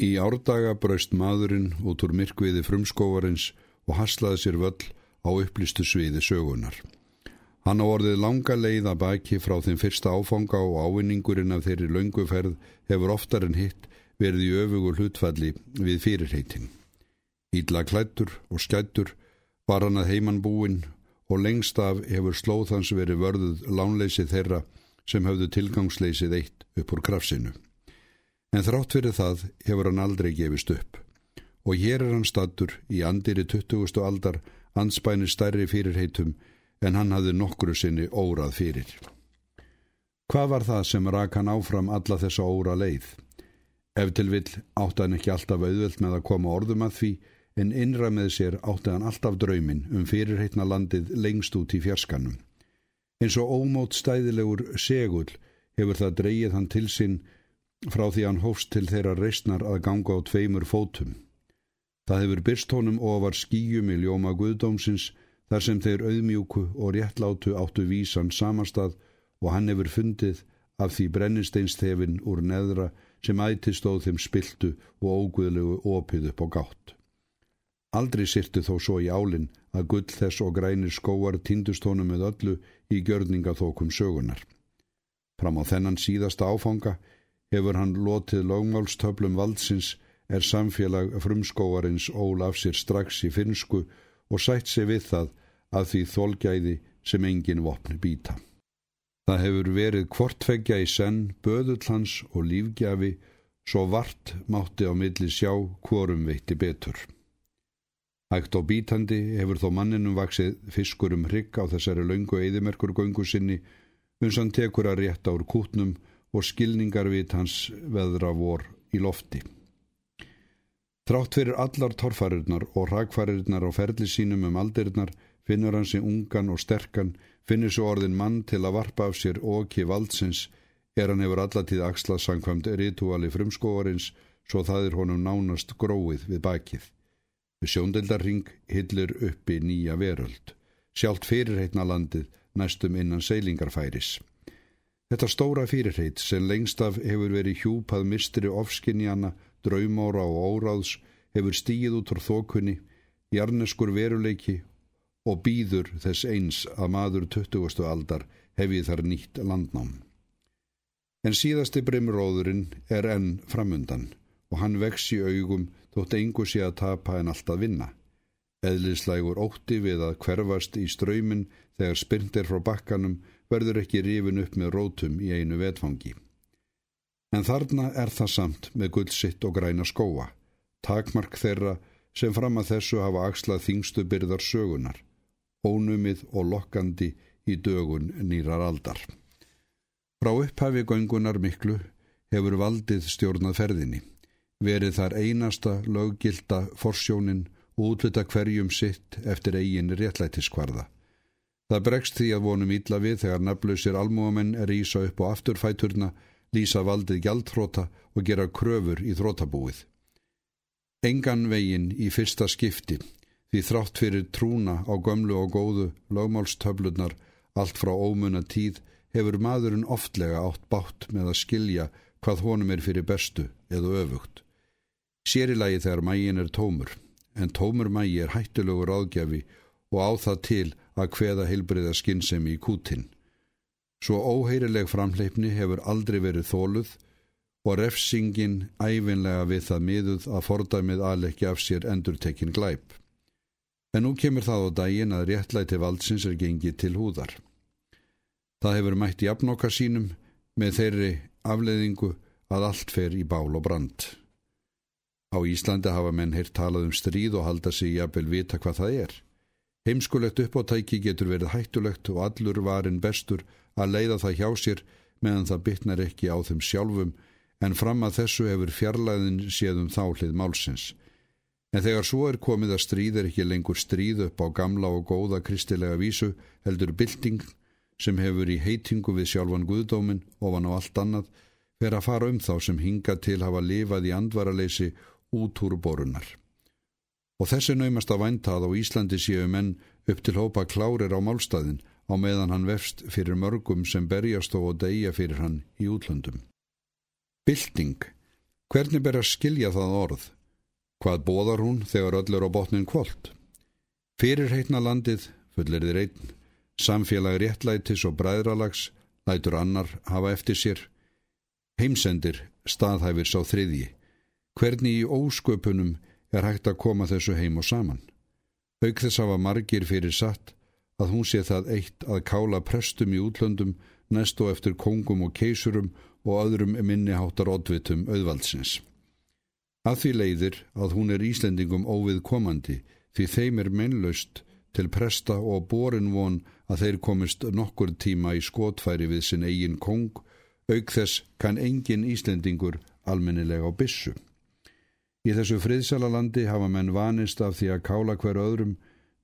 Í árdaga braust maðurinn út úr myrkviði frumskóvarins og haslaði sér völl á upplistu sviði sögunar. Hann á orðið langa leið að baki frá þeim fyrsta áfanga og ávinningurinn af þeirri launguferð hefur oftar en hitt verið í öfugur hlutfalli við fyrirheitin. Ídla klættur og skættur var hann að heimann búinn og lengst af hefur slóðhans verið vörðuð lánleysi þeirra sem hafðu tilgangsleysið eitt upp úr krafsinu. En þrátt fyrir það hefur hann aldrei gefist upp og hér er hann stattur í andiri 20. aldar anspænir stærri fyrirheitum en hann hafði nokkru sinni órað fyrir. Hvað var það sem rak hann áfram alla þessa óra leið? Ef til vill átti hann ekki alltaf auðvelt með að koma orðum að því en innra með sér átti hann alltaf draumin um fyrirheitna landið lengst út í fjarskanum. Eins og ómót stæðilegur segull hefur það dreyið hann til sinn frá því hann hófst til þeirra reysnar að ganga á tveimur fótum. Það hefur byrst honum ofar skýjum í ljóma guðdómsins þar sem þeir auðmjúku og réttlátu áttu vísan samastað og hann hefur fundið af því brennisteinstefin úr neðra sem ætti stóð þeim spiltu og óguðlegu opið upp á gátt. Aldrei sirti þó svo í álinn að gull þess og grænir skóar tindust honum með öllu í gjörningaþókum sögunar. Fram á þennan síðasta áfanga hefur hann lotið lagmálstöflum valdsins er samfélag frumskóarins ól af sér strax í finsku og sætt sér við það að því þólgæði sem engin vopni býta. Það hefur verið kvortveggja í senn, böðullans og lífgjafi, svo vart mátti á milli sjá hvorum veitti betur. Hægt og bítandi hefur þó manninum vaksið fiskur um hrygg á þessari laungu eðimerkur göngu sinni, uns hann tekur að rétta úr kútnum og skilningarvit hans veðra vor í lofti. Trátt fyrir allar torfarirnar og ragfarirnar á ferli sínum um aldirinnar finnur hann sig ungan og sterkan, finnur svo orðin mann til að varpa af sér okki valdsins er hann hefur allatíð axlað sangkvæmt rituali frumskóarins svo það er honum nánast gróið við bakið. Við sjóndeldarring hillir uppi nýja veröld, sjálft fyrirheitna landið næstum innan seilingarfæris. Þetta stóra fyrirheit sem lengst af hefur verið hjúpað mistri ofskinjana, draumóra og óráðs hefur stíð út úr þókunni, jarneskur veruleiki og býður þess eins að maður 20. aldar hefið þar nýtt landnám. En síðasti brimróðurinn er enn framundan og hann vex í augum þótt engu sé að tapa en alltaf vinna. Eðlislægur ótti við að hverfast í ströymin þegar spyrt er frá bakkanum verður ekki rifin upp með rótum í einu vetfangi. En þarna er það samt með gullsitt og græna skóa, takmark þeirra sem fram að þessu hafa axlað þingstu byrðar sögunar ónumið og lokkandi í dögun nýrar aldar. Frá upphafi göngunar miklu hefur valdið stjórnað ferðinni, verið þar einasta löggilda forsjónin og útvita hverjum sitt eftir eigin réttlætiskvarða. Það bregst því að vonum ítla við þegar nafnlausir almúamenn er ísa upp á afturfæturna, lýsa valdið gjaldþróta og gera kröfur í þrótabúið. Engan veginn í fyrsta skipti Því þrátt fyrir trúna á gömlu og góðu lögmálstöflunar allt frá ómunna tíð hefur maðurinn oftlega átt bátt með að skilja hvað honum er fyrir bestu eða öfugt. Sérilagi þegar mægin er tómur, en tómur mægi er hættulegur áðgjafi og á það til að hveða heilbriða skinnsemi í kútin. Svo óheirileg framleipni hefur aldrei verið þóluð og refsingin æfinlega við það miðuð að fordæmið aðleggja af sér endurtekinn glæp. En nú kemur það á daginn að réttlæti valdsins er gengið til húðar. Það hefur mætt í afnokka sínum með þeirri afleiðingu að allt fer í bál og brand. Á Íslandi hafa menn hér talað um stríð og halda sig jafnvel vita hvað það er. Heimskulegt uppáttæki getur verið hættulegt og allur varin bestur að leiða það hjá sér meðan það bytnar ekki á þeim sjálfum en fram að þessu hefur fjarlæðin séð um þálið málsins. En þegar svo er komið að stríð er ekki lengur stríð upp á gamla og góða kristilega vísu heldur bylting sem hefur í heitingu við sjálfan Guðdómin ofan á allt annað fer að fara um þá sem hinga til hafa lifað í andvaraleysi út úr borunar. Og þessi naumast að vænta að á Íslandi séu menn upp til hópa klárir á málstæðin á meðan hann vefst fyrir mörgum sem berjast og degja fyrir hann í útlöndum. Bylting Hvernig ber að skilja það orð? Hvað bóðar hún þegar öll er á botnin kvöld? Fyrir heitna landið, fullir þið reitn, samfélag réttlætis og bræðralags, lætur annar hafa eftir sér. Heimsendir, staðhæfir sá þriðji. Hvernig í ósköpunum er hægt að koma þessu heim og saman? Auk þess hafa margir fyrir satt að hún sé það eitt að kála prestum í útlöndum næst og eftir kongum og keisurum og öðrum minniháttar oddvitum auðvaldsins. Að því leiðir að hún er Íslendingum óvið komandi því þeim er mennlaust til presta og borin von að þeir komist nokkur tíma í skotfæri við sin eigin kong, auk þess kann engin Íslendingur almennilega á bissu. Í þessu friðsalalandi hafa menn vanist af því að kála hver öðrum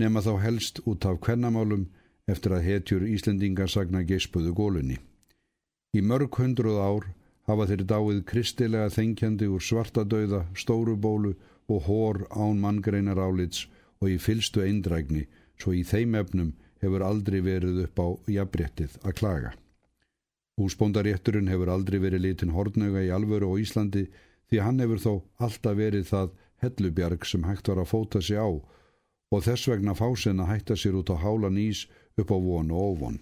nema þá helst út af kvennamálum eftir að hetjur Íslendingar sagna gespuðu gólunni. Í mörg hundruð ár hafa þeir dáið kristilega þengjandi úr svartadauða, stórubólu og hór án manngreinar álits og í fylstu eindrækni svo í þeim efnum hefur aldrei verið upp á jafnbrettið að klaga. Húsbóndarétturinn hefur aldrei verið litin hortnöga í alvöru og Íslandi því hann hefur þó alltaf verið það hellubjarg sem hægt var að fóta sig á og þess vegna fásin að hætta sér út á hálan ís upp á von og óvon.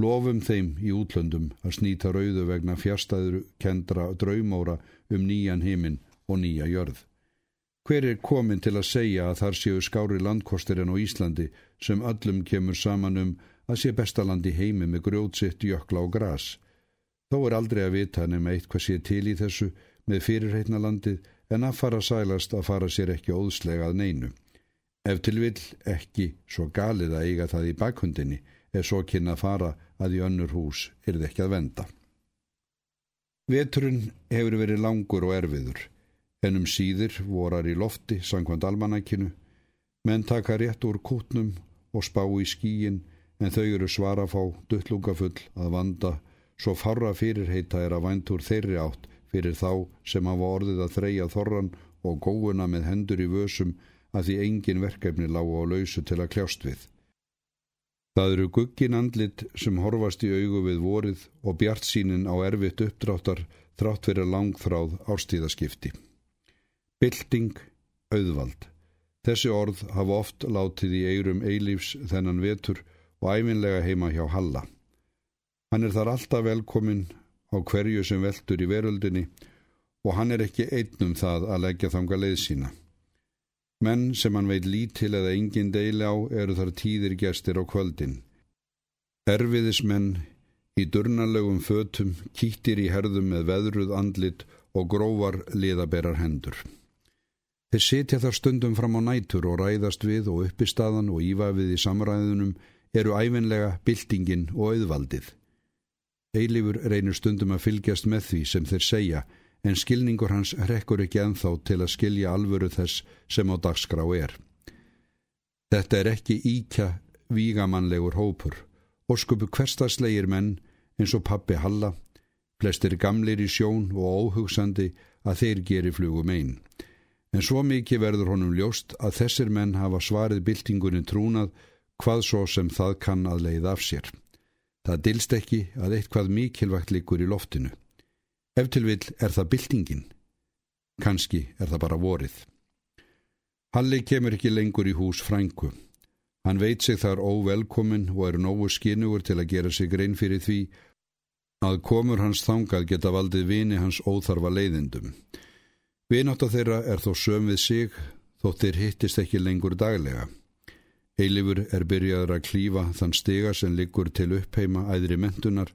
Lofum þeim í útlöndum að snýta rauðu vegna fjárstæður kendra draumóra um nýjan heiminn og nýja jörð. Hver er komin til að segja að þar séu skári landkostir en á Íslandi sem öllum kemur saman um að sé bestaland í heimi með grjótsitt, jökla og gras? Þó er aldrei að vita nema eitt hvað sé til í þessu með fyrirheitna landið en að fara sælast að fara sér ekki óðslegað neinu. Ef til vill ekki svo galið að eiga það í bakhundinni er svo kynna að fara að í önnur hús er það ekki að venda. Veturinn hefur verið langur og erfiður, en um síðir vorar í lofti sangkvæmt almanækinu, menn taka rétt úr kútnum og spá í skíin en þau eru svarafá duttlungafull að vanda svo farra fyrirheita er að vænt úr þeirri átt fyrir þá sem hafa orðið að þreja þorran og góuna með hendur í vösum að því engin verkefni lág á lausu til að kljást við. Það eru guggin andlit sem horfast í augu við vorið og bjart sínin á erfitt uppdráttar þrátt fyrir langþráð ástíðaskipti. Bilding, auðvald. Þessi orð hafa oft látið í eirum eilífs þennan vetur og æfinlega heima hjá Halla. Hann er þar alltaf velkomin á hverju sem veldur í veröldinni og hann er ekki einnum það að leggja þanga leið sína. Menn sem hann veit lítil eða engin deili á eru þar tíðir gestir á kvöldin. Erfiðismenn í durnarlegum fötum kýttir í herðum með veðruð andlit og grófar liðaberar hendur. Þeir setja þar stundum fram á nætur og ræðast við og uppistaðan og ívafið í samræðunum eru æfinlega byltingin og auðvaldið. Eilifur reynir stundum að fylgjast með því sem þeir segja en skilningur hans rekkur ekki enþá til að skilja alvöru þess sem á dagskrá er. Þetta er ekki íkja vígamannlegur hópur, óskupu hverstaslegir menn eins og pappi Halla, flestir gamlir í sjón og óhugsandi að þeir geri flugum einn. En svo mikið verður honum ljóst að þessir menn hafa svarið byltingunni trúnað hvað svo sem það kann að leið af sér. Það dilst ekki að eitthvað mikilvægt likur í loftinu. Ef til vil er það byltingin. Kanski er það bara vorið. Halli kemur ekki lengur í hús frængu. Hann veit sig þar óvelkomin og er nógu skinugur til að gera sig grein fyrir því að komur hans þangað geta valdið vini hans óþarfa leiðindum. Vinátt af þeirra er þó söm við sig þótt þeir hittist ekki lengur daglega. Eilifur er byrjaður að klífa þann stiga sem liggur til uppheima æðri mentunar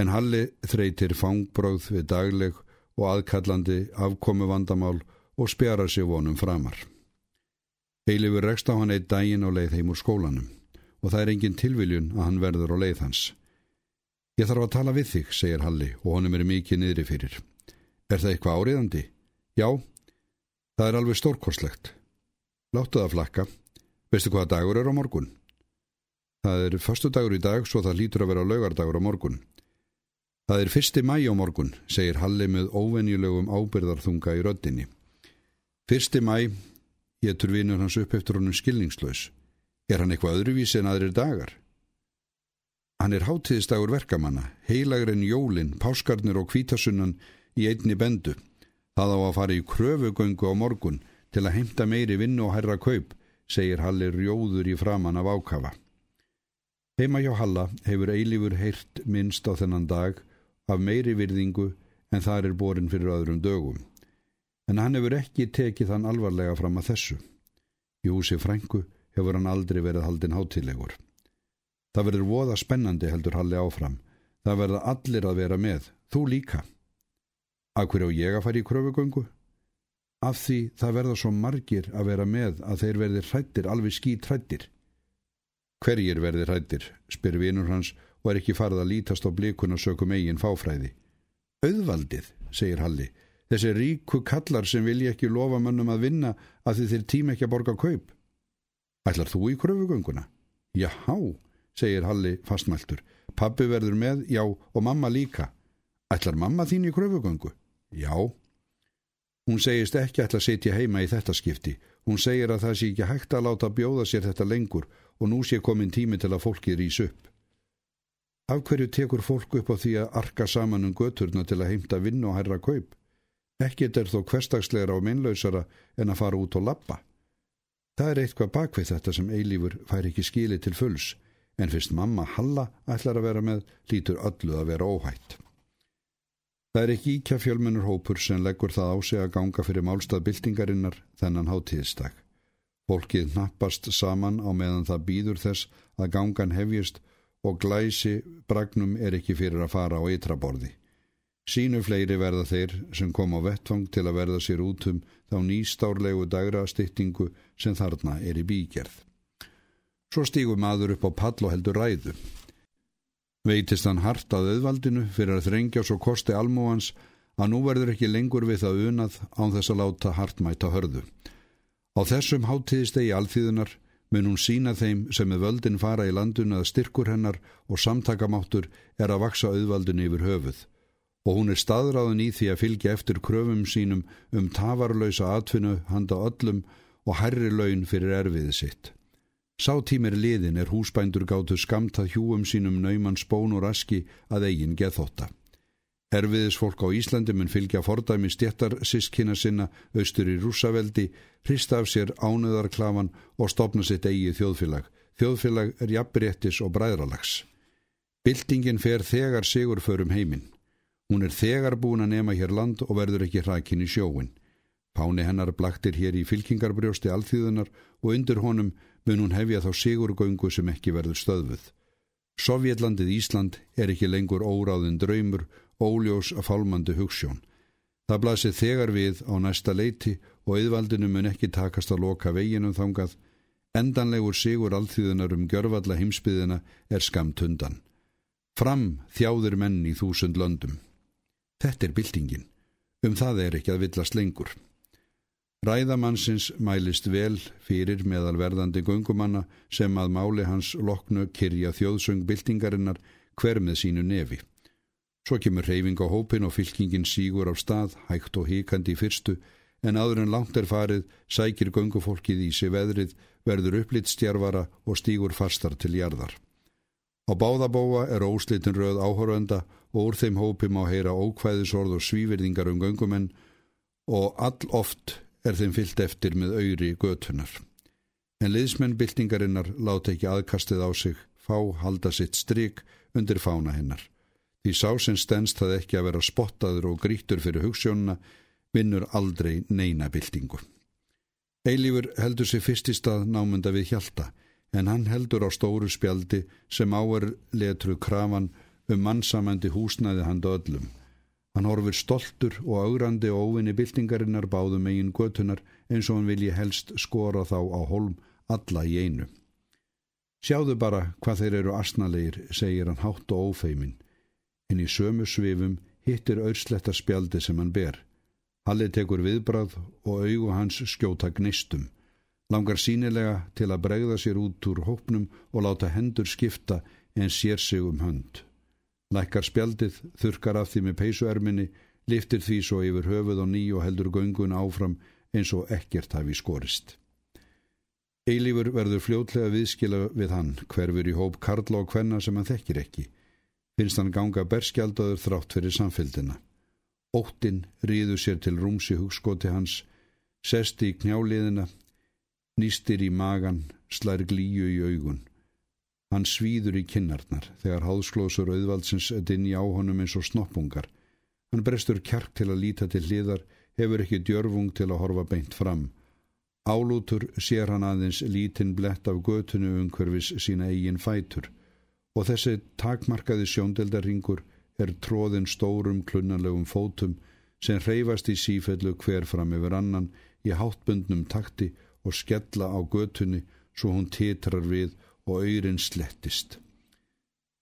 en Halli þreytir fangbróð við dagleg og aðkallandi afkomi vandamál og spjara sér vonum framar. Eilifur rekst á hann eitt daginn og leið heim úr skólanum og það er engin tilviljun að hann verður á leið hans. Ég þarf að tala við þig, segir Halli og honum er mikið niðri fyrir. Er það eitthvað áriðandi? Já, það er alveg stórkorslegt. Láttu það flakka. Veistu hvaða dagur er á morgun? Það er förstu dagur í dag svo það lítur að vera laugardagur á morgun. Það er fyrsti mæ á morgun, segir Halli með óvenjulegum ábyrðarþunga í röddinni. Fyrsti mæ, getur vinur hans upp eftir honum skilningslaus. Er hann eitthvað öðruvísi en aðrir dagar? Hann er hátíðistagur verkamanna, heilagur en jólin, páskarnir og kvítasunnan í einni bendu. Það á að fara í kröfugöngu á morgun til að heimta meiri vinnu og herra kaup, segir Halli rjóður í framann af ákafa. Heima hjá Halla hefur eilífur heyrt minnst á þennan dag af meiri virðingu en það er borin fyrir öðrum dögum. En hann hefur ekki tekið þann alvarlega fram að þessu. Í húsi Frængu hefur hann aldrei verið haldin hátilegur. Það verður voða spennandi heldur Halli áfram. Það verða allir að vera með, þú líka. Hverju á ég að fara í kröfugöngu? Af því það verða svo margir að vera með að þeir verði hrættir, alveg skýt hrættir. Hverjir verði hrættir, spyr vinur hans og er ekki farið að lítast á blikuna sökum eigin fáfræði. Auðvaldið, segir Halli, þessi ríku kallar sem vilja ekki lofa mönnum að vinna að þið þeir tíma ekki að borga kaup. Ætlar þú í kröfugönguna? Jáhá, segir Halli fastmæltur. Pappi verður með, já, og mamma líka. Ætlar mamma þín í kröfugöngu? Já. Hún segist ekki ætla að sitja heima í þetta skipti. Hún segir að það sé ekki hægt að láta bjóða sér þetta lengur og nú sé komin tími til að fólkið rýs upp. Af hverju tekur fólk upp á því að arka saman um göturna til að heimta vinn og herra kaup? Ekkit er þó hverstagslegra og minnlausara en að fara út og lappa. Það er eitthvað bakvið þetta sem eilífur fær ekki skili til fulls, en fyrst mamma Halla ætlar að vera með, lítur öllu að vera óhætt. Það er ekki íkja fjölmennur hópur sem leggur það á sig að ganga fyrir málstað byltingarinnar þennan hátíðstak. Fólkið nappast saman á meðan það býður þess að gangan hefjist og glæsi bragnum er ekki fyrir að fara á eitraborði. Sínu fleiri verða þeir sem kom á vettvang til að verða sér út um þá nýstárlegu dagra styttingu sem þarna er í bígerð. Svo stígur maður upp á pall og heldur ræðu. Veitist hann hart að auðvaldinu fyrir að þrengja svo kosti almúans að nú verður ekki lengur við það unað án þess að láta hartmæta hörðu. Á þessum háttíðistegi alþýðunar mun hún sína þeim sem með völdin fara í landinu að styrkur hennar og samtakamáttur er að vaksa auðvaldinu yfir höfuð og hún er staðráðin í því að fylgja eftir kröfum sínum um tafarlöysa atvinnu handa öllum og herri laun fyrir erfiði sitt. Sá tímir liðin er húsbændur gáttu skamta hjúum sínum nauman spón og raski að eigin geðþótta. Erfiðis fólk á Íslandi mun fylgja fordæmi stjættar sískina sinna austur í rúsaveldi, hrista af sér ánöðarklafan og stopna sitt eigi þjóðfélag. Þjóðfélag er jafnbrettis og bræðralags. Bildingin fer þegar sigur förum heiminn. Hún er þegar búin að nema hér land og verður ekki hrakin í sjóin. Páni hennar blaktir hér í fylkingarbrjósti alþýðunar og undir honum mun hún hefja þá sigurgöngu sem ekki verður stöðfuð. Sovjetlandið Ísland er ekki lengur óráðin draumur, óljós að fálmandi hugssjón. Það blasir þegar við á næsta leiti og auðvaldinu mun ekki takast að loka veginum þangað. Endanlegur sigur alþýðunar um gjörfalla heimsbyðina er skamt hundan. Fram þjáður menn í þúsund löndum. Þetta er byltingin. Um það er ekki að villast lengur. Ræðamannsins mælist vel fyrir meðal verðandi gungumanna sem að máli hans loknu kyrja þjóðsöng byltingarinnar hver með sínu nefi. Svo kemur reyfing á hópin og fylkingin sígur á stað, hægt og híkandi í fyrstu, en áður en langt er farið sækir gungufólkið í sig veðrið, verður upplitt stjarvara og stígur fastar til jarðar. Á báðabóa er óslitin röð áhörvenda og úr þeim hópim á heyra ókvæðisorð og svívirðingar um gungumenn og all oft er þeim fyllt eftir með auðri götunar. En liðsmenn byltingarinnar láta ekki aðkastið á sig, fá halda sitt stryk undir fána hennar. Því sá sem stennst það ekki að vera spottaður og grítur fyrir hugssjónuna vinnur aldrei neina byltingu. Eilífur heldur sér fyrst í stað námunda við hjálta, en hann heldur á stóru spjaldi sem áer letru krafan um mannsamandi húsnæði handa öllum. Hann horfir stoltur og augrandi og óvinni byltingarinnar báðum eigin götunar eins og hann vilji helst skora þá á holm alla í einu. Sjáðu bara hvað þeir eru asnalegir, segir hann hátt og ófeimin. En í sömu svifum hittir örsletta spjaldi sem hann ber. Halli tekur viðbrað og augu hans skjóta gnistum. Langar sínilega til að bregða sér út úr hópnum og láta hendur skipta en sér sig um hönd. Lækkar spjaldið, þurkar af því með peysuerminni, liftir því svo yfir höfuð og ný og heldur göngun áfram eins og ekkert hafi skorist. Eilífur verður fljótlega viðskila við hann, hverfur í hóp karla og hvenna sem hann þekkir ekki. Finnst hann ganga berskjaldadur þrátt fyrir samfélgina. Óttinn ríður sér til rúms í hugskoti hans, sesti í knjáliðina, nýstir í magan, slær glíu í augun. Hann svíður í kinnarnar þegar háðsklósur auðvaldsins dinni á honum eins og snoppungar. Hann brestur kjark til að líta til hliðar, hefur ekki djörfung til að horfa beint fram. Álútur sér hann aðeins lítinn blett af götunu umhverfis sína eigin fætur og þessi takmarkaði sjóndeldarringur er tróðin stórum klunnalegum fótum sem hreyfast í sífellu hver fram yfir annan í háttbundnum takti og skella á götunni svo hún titrar við og öyrin slettist.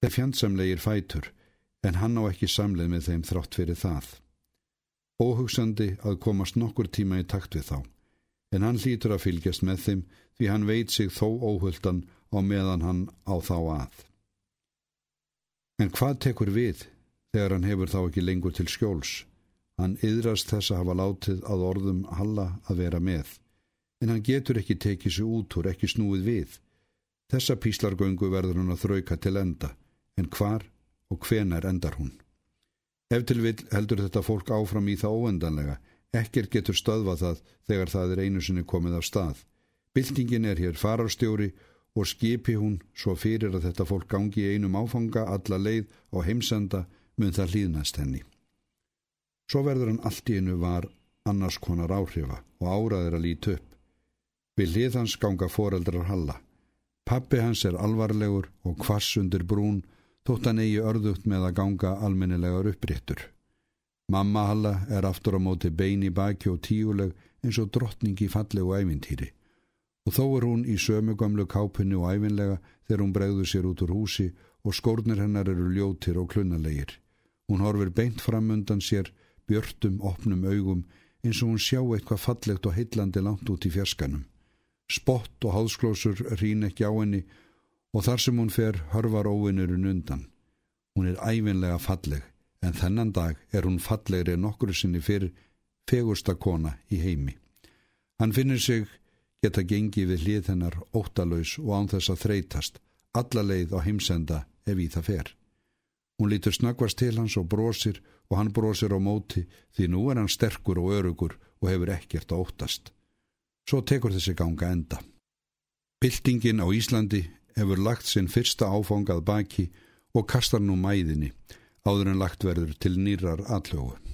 Þeir fjandsamlegir fætur en hann á ekki samleið með þeim þrátt fyrir það. Óhugsandi að komast nokkur tíma í takt við þá en hann hlýtur að fylgjast með þeim því hann veit sig þó óhuldan á meðan hann á þá að. En hvað tekur við þegar hann hefur þá ekki lengur til skjóls? Hann yðrast þess að hafa látið að orðum Halla að vera með, en hann getur ekki tekið sér út úr, ekki snúið við. Þessa píslargöngu verður hann að þrauka til enda, en hvar og hvenar endar hún? Ef til vil heldur þetta fólk áfram í það óendanlega, ekkert getur stöðvað það þegar það er einu sinni komið af stað. Bildingin er hér fararstjóri og skipi hún svo fyrir að þetta fólk gangi í einum áfanga alla leið og heimsenda mun það hlýðnast henni. Svo verður hann allt í einu var annars konar áhrifa og áraðir að líti upp. Við hlið hans ganga foreldrar Halla. Pappi hans er alvarlegur og kvass undir brún þótt hann eigi örðugt með að ganga almennilegar uppréttur. Mamma Halla er aftur á móti beini baki og tíuleg eins og drottning í fallegu ævintýri og þó er hún í sömu gamlu kápunni og æfinlega þegar hún bregður sér út úr húsi og skórnir hennar eru ljótir og klunnalegir. Hún horfir beint fram undan sér, björtum, opnum augum, eins og hún sjá eitthvað fallegt og heitlandi langt út í fjerskanum. Spott og hálsklósur rín ekki á henni og þar sem hún fer hörvar óvinnurinn undan. Hún er æfinlega falleg, en þennan dag er hún fallegri en okkur sinni fyrir fegursta kona í heimi. Hann finnir sig geta gengið við hlið hennar óttalauðs og án þess að þreytast, alla leið á heimsenda ef í það fer. Hún lítur snakvast til hans og brosir og hann brosir á móti því nú er hann sterkur og örugur og hefur ekkert að óttast. Svo tekur þessi ganga enda. Bildingin á Íslandi hefur lagt sinn fyrsta áfangað baki og kastar nú mæðinni áður en lagt verður til nýrar allögu.